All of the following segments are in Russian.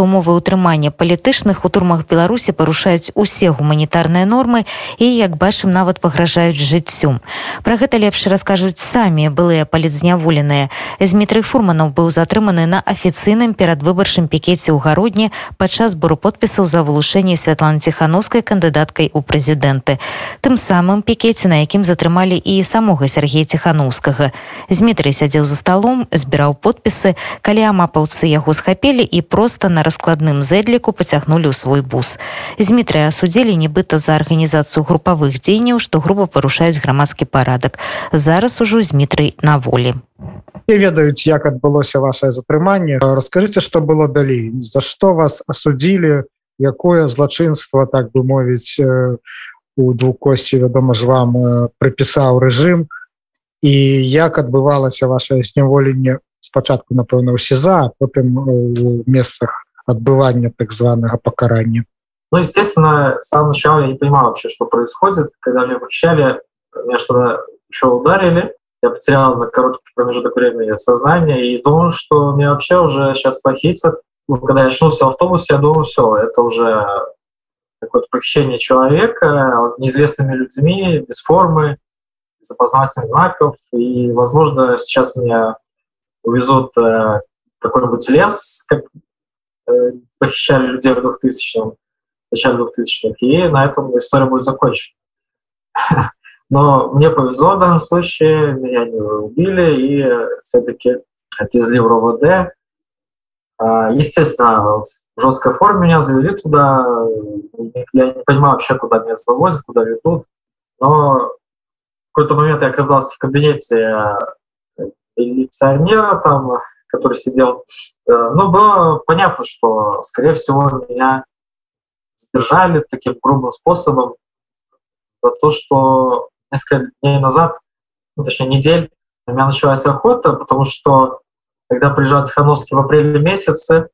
умовы ўтрымання палітычных у турмах беларусі парушаюць усе гуманітарныя нормы і як бачым нават пагражаюць жыццю. Про гэта лепш раскажуць самі былыя палітзняволеныя. Змітрый фурманов быў затрыманы на афіцыйным перадвыбарчым пікеце ў гародні падчас збору подпісаў за вылушэнне святлан ціхановскай кандыдаткай у прэзідэнты. Тым самым пікеце на якім затрымалі і самога сергея ціхановскага. Змітрый сядзеў за сталом збіраў подпісы. Калі амапаўцы яго схапілі і просто на раскладным зэдліку пацягнулі ў свой бус. Змітрыя асудзілі нібыта за арганізацыю групавых дзеянняў, што груба парушаюць грамадскі парадак. Зараз ужо змітрый на волі. Не ведаюць, як адбылося вашее затрыманне. Раскажыце, што было далей. За што вас асудзілі, якое злачынства так бы мовіць у двукосці вядома ж вам прыпісаў рэжым і як адбывалася ваше сняволенне спачатку напэўна ў сеза потым у месцах отбывания так званого покарания. Ну, естественно, с самого начала я не понимал вообще, что происходит. Когда меня похищали, меня что-то еще ударили, я потерял на короткий промежуток времени сознание и думал, что меня вообще уже сейчас похитят. Ну, когда я очнулся в автобусе, я думал, все, это уже какое-то похищение человека неизвестными людьми, без формы, без опознавательных знаков. И, возможно, сейчас меня увезут э, какой-нибудь лес, как похищали людей в 2000-м, начале 2000-х, и на этом история будет закончена. Но мне повезло в данном случае, меня не убили и все-таки отвезли в РОВД. А, естественно, в жесткой форме меня завели туда. Я не понимаю вообще, куда меня завозят, куда ведут. Но в какой-то момент я оказался в кабинете милиционера, там который сидел. Ну, было понятно, что, скорее всего, меня задержали таким грубым способом за то, что несколько дней назад, ну, точнее, недель, у меня началась охота, потому что, когда приезжал Тихановский в апреле месяце,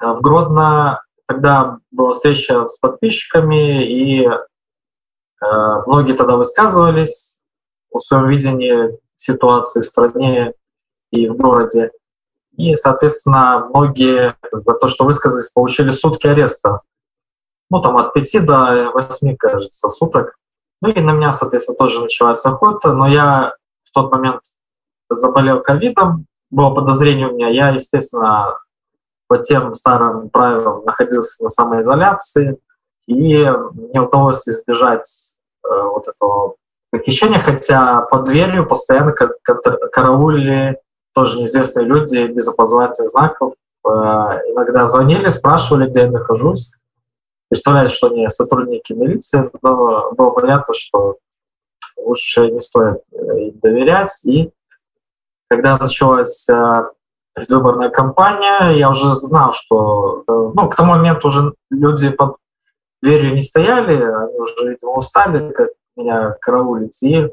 э, в Гродно тогда была встреча с подписчиками, и э, многие тогда высказывались о своем видении ситуации в стране и в городе. И, соответственно, многие за то, что высказались, получили сутки ареста. Ну, там от 5 до 8, кажется, суток. Ну и на меня, соответственно, тоже началась охота, но я в тот момент заболел ковидом, было подозрение у меня, я, естественно, по тем старым правилам находился на самоизоляции, и мне удалось избежать э, вот этого похищения, хотя под дверью постоянно караулили тоже неизвестные люди без опознавательных знаков э, иногда звонили, спрашивали, где я нахожусь. Представляли, что они сотрудники милиции, но было понятно, что лучше не стоит э, им доверять. И когда началась э, предвыборная кампания, я уже знал, что ну, к тому моменту уже люди под дверью не стояли, они уже, видимо, устали как меня караулить. И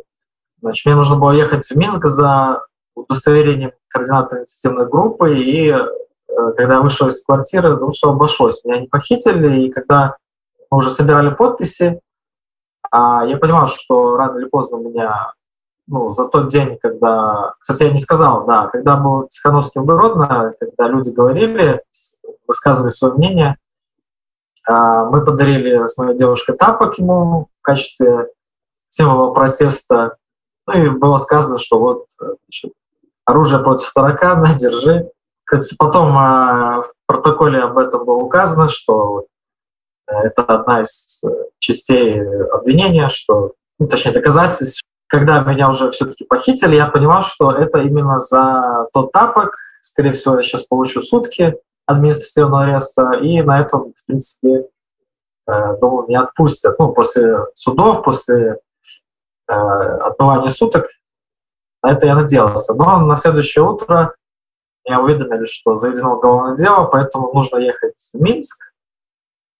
значит, мне нужно было ехать в Минск за удостоверением координатора инициативной группы, и э, когда я вышел из квартиры, ну, все обошлось. Меня не похитили, и когда мы уже собирали подписи, а я понимал, что рано или поздно меня ну, за тот день, когда... Кстати, я не сказал, да, когда был Тихановский в когда люди говорили, высказывали свое мнение, а, мы подарили с моей девушкой тапок ему в качестве символа протеста. Ну и было сказано, что вот значит, оружие против таракана, держи. Потом э, в протоколе об этом было указано, что э, это одна из э, частей обвинения, что, ну, точнее, доказательств. Когда меня уже все-таки похитили, я понимал, что это именно за тот тапок. Скорее всего, я сейчас получу сутки административного ареста, и на этом, в принципе, думаю, меня отпустят. Ну, после судов, после отбывания суток на это я надеялся. Но на следующее утро меня уведомили, что заведено уголовное дело, поэтому нужно ехать в Минск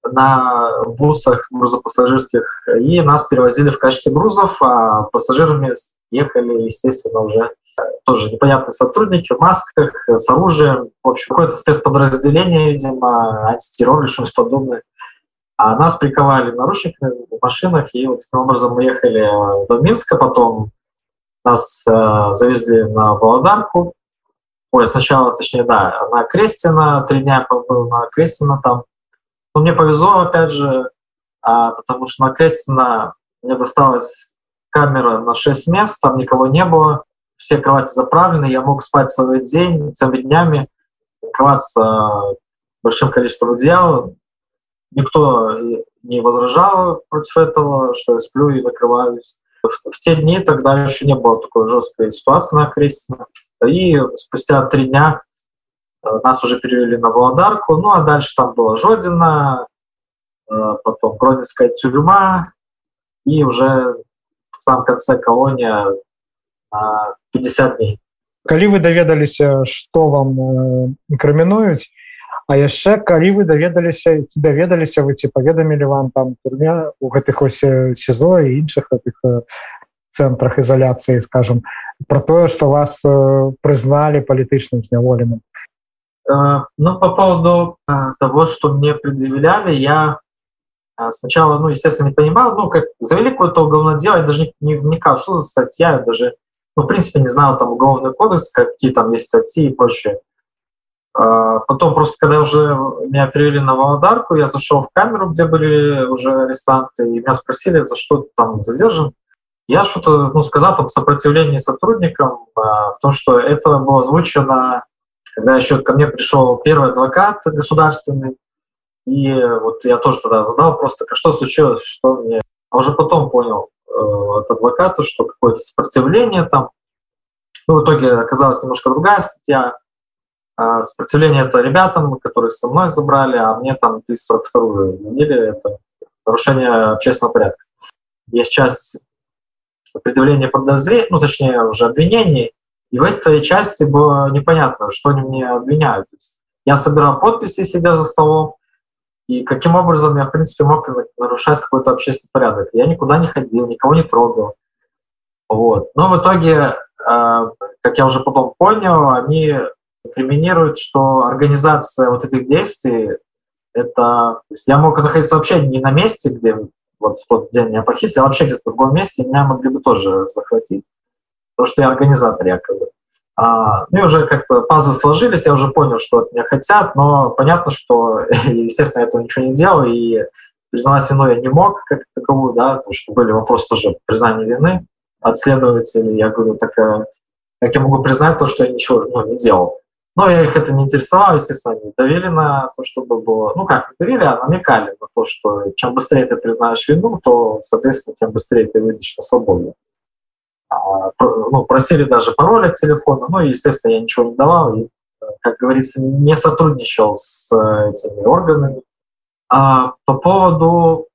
на бусах грузопассажирских, и нас перевозили в качестве грузов, а пассажирами ехали, естественно, уже тоже непонятные сотрудники в масках, с оружием, в общем, какое-то спецподразделение, видимо, антитеррор или что-нибудь подобное. А нас приковали наручниками в машинах, и вот таким образом мы ехали до Минска, потом нас э, завезли на Володарку, ой, сначала, точнее, да, на Крестина, три дня побыл на Крестина там. Но мне повезло, опять же, а, потому что на Крестина мне досталась камера на 6 мест, там никого не было, все кровати заправлены, я мог спать целый день, целыми днями, кроваться большим количеством одеял. Никто не возражал против этого, что я сплю и накрываюсь. В, в те дни тогда еще не было такой жесткой ситуации на Крестина. И спустя три дня э, нас уже перевели на Володарку. Ну, а дальше там была Жодина, э, потом Гродненская тюрьма, и уже в самом конце колония на 50 дней. Калі вы даведаліся, што вам э, інкрымінуюць, А яшчэ калі вы даведаліся ці даведаліся вы ці паведамілі вам там турме у гэтых ось сезо і іншых гэтых цэнтрах ізаляцыі скажем про тое что вас э, прызналі палітычным зняволеным э, ну по поводу э, того что мне предъявляли я э, сначала ну естественно не понимал ну как завели какое-то уголовное дело я даже не, не вникал что за статья я даже ну, в принципе не знал там уголовный кодекс какие там есть статьи и прочее э, потом просто когда уже меня перевели на володарку я зашел в камеру где были уже арестанты и меня спросили за что там задержан Я что-то ну, сказал там сопротивление сотрудникам, а, в том, что это было озвучено, когда еще ко мне пришел первый адвокат государственный, и вот я тоже тогда задал просто, что случилось, что мне... А уже потом понял э, от адвоката, что какое-то сопротивление там. Ну, в итоге оказалась немножко другая статья. А сопротивление это ребятам, которые со мной забрали, а мне там 342 вменили, это нарушение общественного порядка. Есть часть предъявление подозрений, ну, точнее, уже обвинений, и в этой части было непонятно, что они мне обвиняют. Я собирал подписи, сидя за столом, и каким образом я, в принципе, мог нарушать какой-то общественный порядок. Я никуда не ходил, никого не трогал. Вот. Но в итоге, э, как я уже потом понял, они криминируют, что организация вот этих действий, это... То есть я мог находиться вообще не на месте, где вот в тот день меня похитили, а вообще где-то в другом месте меня могли бы тоже захватить. Потому что я организатор якобы. А, ну и уже как-то пазы сложились, я уже понял, что от меня хотят, но понятно, что, естественно, я этого ничего не делал, и признавать вину я не мог как таковую, да, потому что были вопросы тоже признания вины от следователей. Я говорю, так как я могу признать то, что я ничего ну, не делал? Но я их это не интересовало, естественно, они давили на то, чтобы было... Ну как, давили, а намекали на то, что чем быстрее ты признаешь вину, то, соответственно, тем быстрее ты выйдешь на свободу. А, ну, просили даже пароль от телефона, ну и, естественно, я ничего не давал, и, как говорится, не сотрудничал с этими органами. А по поводу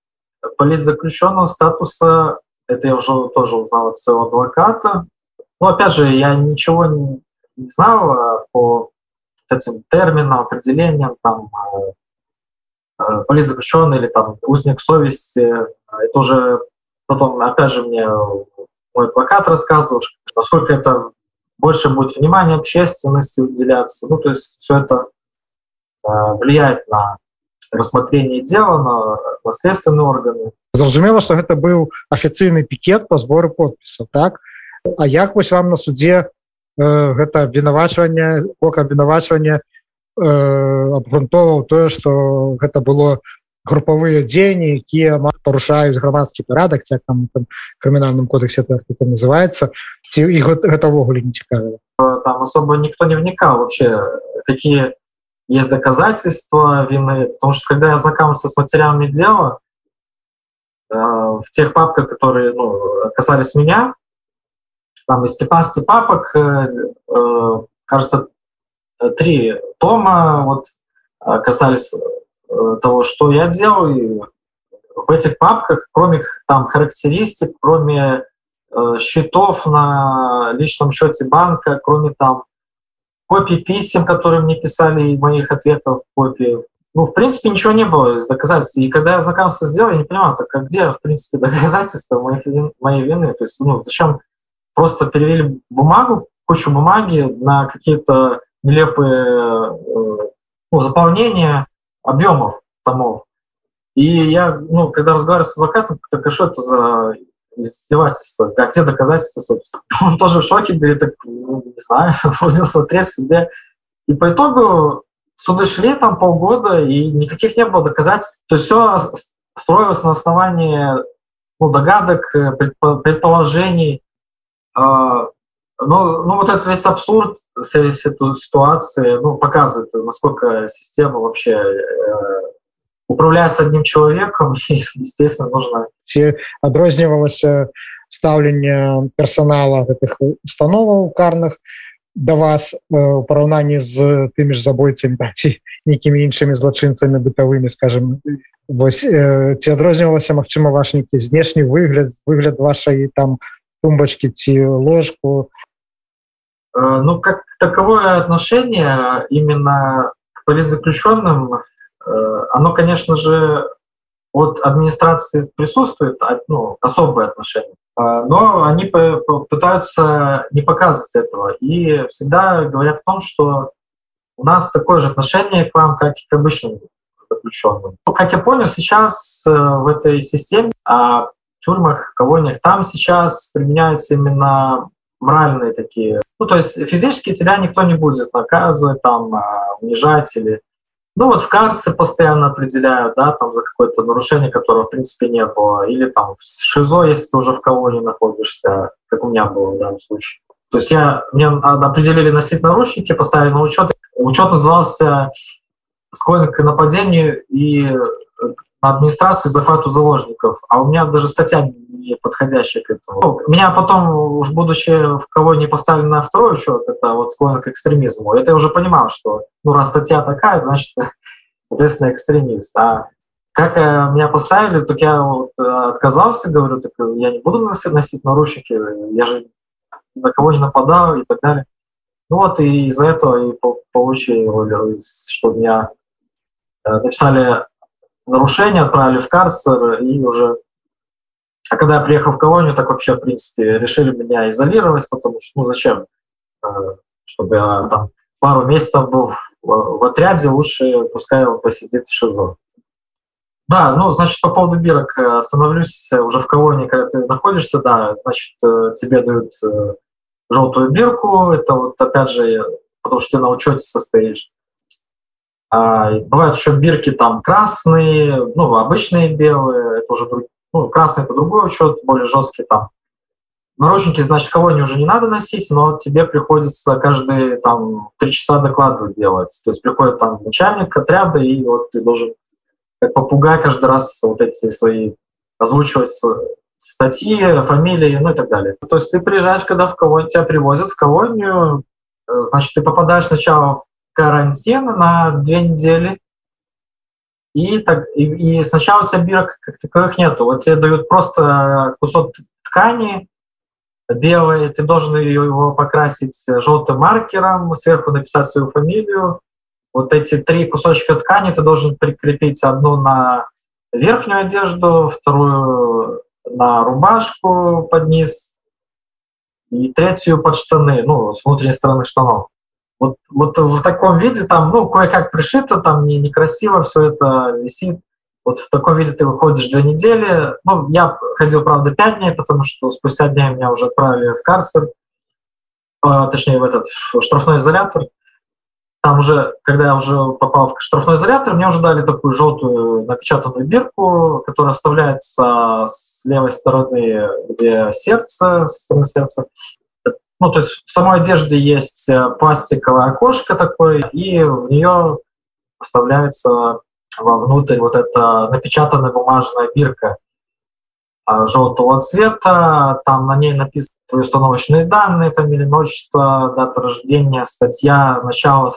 политзаключенного статуса, это я уже тоже узнал от своего адвоката. Ну, опять же, я ничего не, не знал по этим терминам, определениям, там, э, э, политзаключенный или там узник совести. Это уже потом, опять же, мне мой адвокат рассказывал, насколько это больше будет внимания общественности уделяться. Ну, то есть все это э, влияет на рассмотрение дела на, на органы. Зразумела, что это был официальный пикет по сбору подписов, так? А як вось вам на суде гэта абвінавачванне бок абвінавачвання э, абгрунтоўваў тое што гэта было групавыя дзеянні якія парушаюць грамадскі парадак як там, там крымінальным кодексе так, это называется ці і гэта ўвогуле не цікавіла там особо никто не вникал вообще какие есть доказательства вины потому что когда я знакомился с материалами дела э, в тех папках которые ну, касались меня там из 15 папок, э, э, кажется, три тома вот, э, касались того, что я делал. И в этих папках, кроме там характеристик, кроме счетов на личном счете банка, кроме там копий писем, которые мне писали, и моих ответов копии. Ну, в принципе, ничего не было из доказательств. И когда я знакомство сделал, я не понимал, так а где, в принципе, доказательства моей, моей вины? То есть, ну, зачем просто перевели бумагу, кучу бумаги на какие-то нелепые э, ну, заполнения объемов томов. И я, ну, когда разговариваю с адвокатом, так а что это за издевательство. А где доказательства, собственно? Он тоже в шоке, говорит, так, ну, не знаю, будем смотреть суде. И по итогу суды шли там полгода, и никаких не было доказательств. То есть все строилось на основании ну, догадок, э, предположений. А, ну, ну, вот этот весь абсурд всей ситуации ну, показывает, насколько система вообще э, управляет одним человеком, и, естественно, нужно... Ці адрознівалася стаўленне персонала гэтых установаў карных да вас у параўнанні з тымі ж забойцамі ці нейкімі іншымі злачынцамі бытавымі скажем вось ці адрознівалася Мачыма ваш нейкі знешні выгляд выгляд вашай там тумбачки ці ложку. Ну как таковое отношение именно к политзаключенным оно конечно же от администрации присутствует ну, особое отношение но они пытаются не показывать этого. И всегда говорят о том что у нас такое же отношение к вам как и к обычным заключенным. Как я понял сейчас в этой системе а тюрьмах колониях там сейчас применяются именно моральные такие ну то есть физически тебя никто не будет наказывать там унижать или Ну вот в карсы постоянно определяют, да, там за какое-то нарушение, которого в принципе не было. Или там в ШИЗО, если ты уже в колонии находишься, как у меня было в данном случае. То есть я, мне определили носить наручники, поставили на учет. Учет назывался «Склонен к нападению и на администрацию захвату заложников». А у меня даже статья не подходящая к этому. Ну, меня потом, уж будучи в колонии поставили на второй счет, это вот склонен к экстремизму. Это я уже понимал, что ну, раз статья такая, значит, соответственно, экстремист. А как э, меня поставили, так я вот э, отказался, говорю, так я не буду носить, наручники, я же на кого не нападал и так далее. Ну вот и из-за этого и получил, что меня э, написали нарушение, отправили в карцер и уже а когда я приехал в колонию, так вообще, в принципе, решили меня изолировать, потому что, ну, зачем? Э, чтобы я там пару месяцев был в, отряде, лучше пускай он посидит в ШИЗО. Да, ну, значит, по поводу бирок э, остановлюсь уже в колонии, когда ты находишься, да, значит, э, тебе дают желтую бирку, это вот, опять же, потому что ты на учете состоишь. А, бывают еще бирки там красные, ну, обычные белые, это уже ну, красный это другой учет, более жесткий там. Наручники, значит, в колонии уже не надо носить, но тебе приходится каждые там три часа доклады делать. То есть приходит там начальник отряда, и вот ты должен как попугай каждый раз вот эти свои озвучивать статьи, фамилии, ну и так далее. То есть ты приезжаешь, когда в колонию, тебя привозят в колонию, э, значит, ты попадаешь сначала карантин на две недели, и, так, и, и сначала у тебя бирок как таковых нету. Вот тебе дают просто кусок ткани белый, ты должен его покрасить желтым маркером, сверху написать свою фамилию. Вот эти три кусочка ткани ты должен прикрепить одну на верхнюю одежду, вторую на рубашку под низ и третью под штаны, ну, с внутренней стороны штанов. Вот, вот в таком виде там, ну, кое-как пришито, там не, некрасиво все это висит. Вот в таком виде ты выходишь две недели. Ну, я ходил, правда, пять дней, потому что спустя дня меня уже отправили в карцер, э, точнее, в этот в штрафной изолятор. Там уже, когда я уже попал в штрафной изолятор, мне уже дали такую желтую напечатанную бирку, которая вставляется с левой стороны, где сердце, со стороны сердца, ну, то есть в самой одежде есть э, пластиковое окошко такое, и в нее вставляется вовнутрь вот эта напечатанная бумажная бирка а, желтого цвета, там на ней написаны твои установочные данные, фамилия, отчество, дата рождения, статья, начало,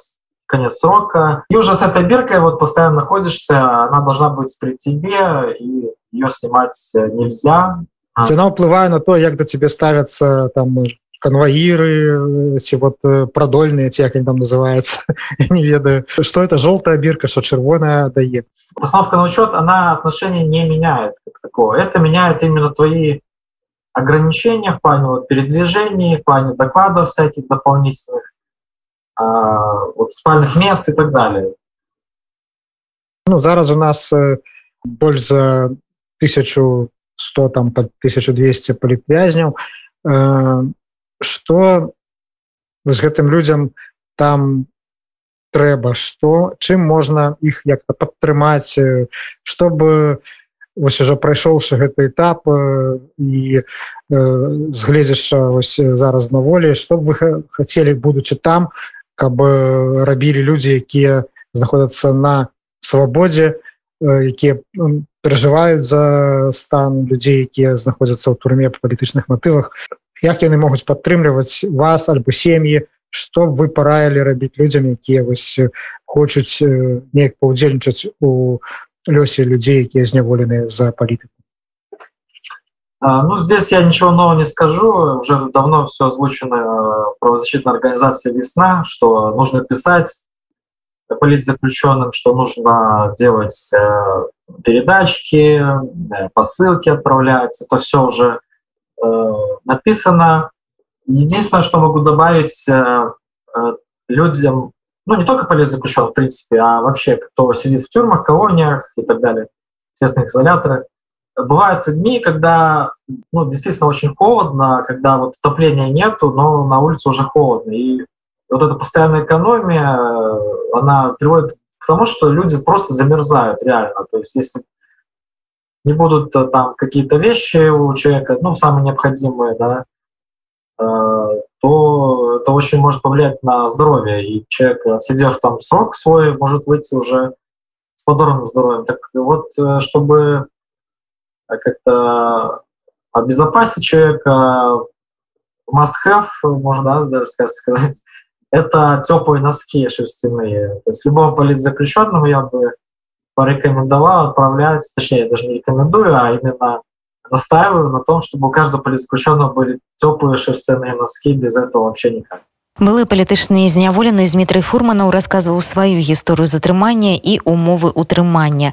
конец срока. И уже с этой биркой вот постоянно находишься, она должна быть при тебе, и ее снимать нельзя. Цена уплывает на то, как до тебе ставятся там конвоиры ці вот э, продольные те как они там называются не ведаю что это желтая бирка что червоная дает постановка на учет она отношения не меняет как такого это меняет именно твои ограничения в плане вот, передвижений в плане докладов всяких дополнительных а, вот, спальных мест и так далее ну зараз у нас э, больше за тысячу 100 там под 1200 палітвязняў Что з гэтым людям там трэба что чым можна іх як-то падтрымаць чтобы вось уже прайшоўшы гэты этап і згледзяшча вось зараз на волі что вы хацелі будучы там каб рабілі людзі якія знаходзяцца на свабодзе якія перажываюць за стан людзей якія знаходзяцца ў турме па палітычных матывах як яны могуць падтрымліваць вас альбо сем'і что вы параілі рабіць людзям якія вось хочуць неяк паўдзельнічаць у лёсе людзей якія зняволеныя за палітыку ну здесь я ничего нового не скажу уже давно все озвучено правозащитной организации весна что нужно писать политзаключенным что нужно делать передачки посылки отправлять это все уже написано единственное что могу добавить людям ну, не только политзаключен, в принципе, а вообще, кто сидит в тюрьмах, колониях и так далее, естественных изоляторах. Бывают дни, когда ну, действительно очень холодно, когда вот отопления нету, но на улице уже холодно. И вот эта постоянная экономия, она приводит к тому, что люди просто замерзают реально. То есть если не будут там какие-то вещи у человека, ну, самые необходимые, да, то это очень может повлиять на здоровье. И человек, отсидев там срок свой, может выйти уже с подорванным здоровьем. Так вот, э, чтобы как-то обезопасить человека, must-have, можно да, даже сказать, это теплые носки шерстяные. То есть любому политзаключенному я бы порекомендовал отправлять, точнее, я даже не рекомендую, а именно настаиваю на том, чтобы у каждого политзаключенного были теплые шерстяные носки, без этого вообще никак. Былы палітычны зняволены Змітрый Фурманаў расказваў сваю гісторыю затрымання і умовы ўтрымання.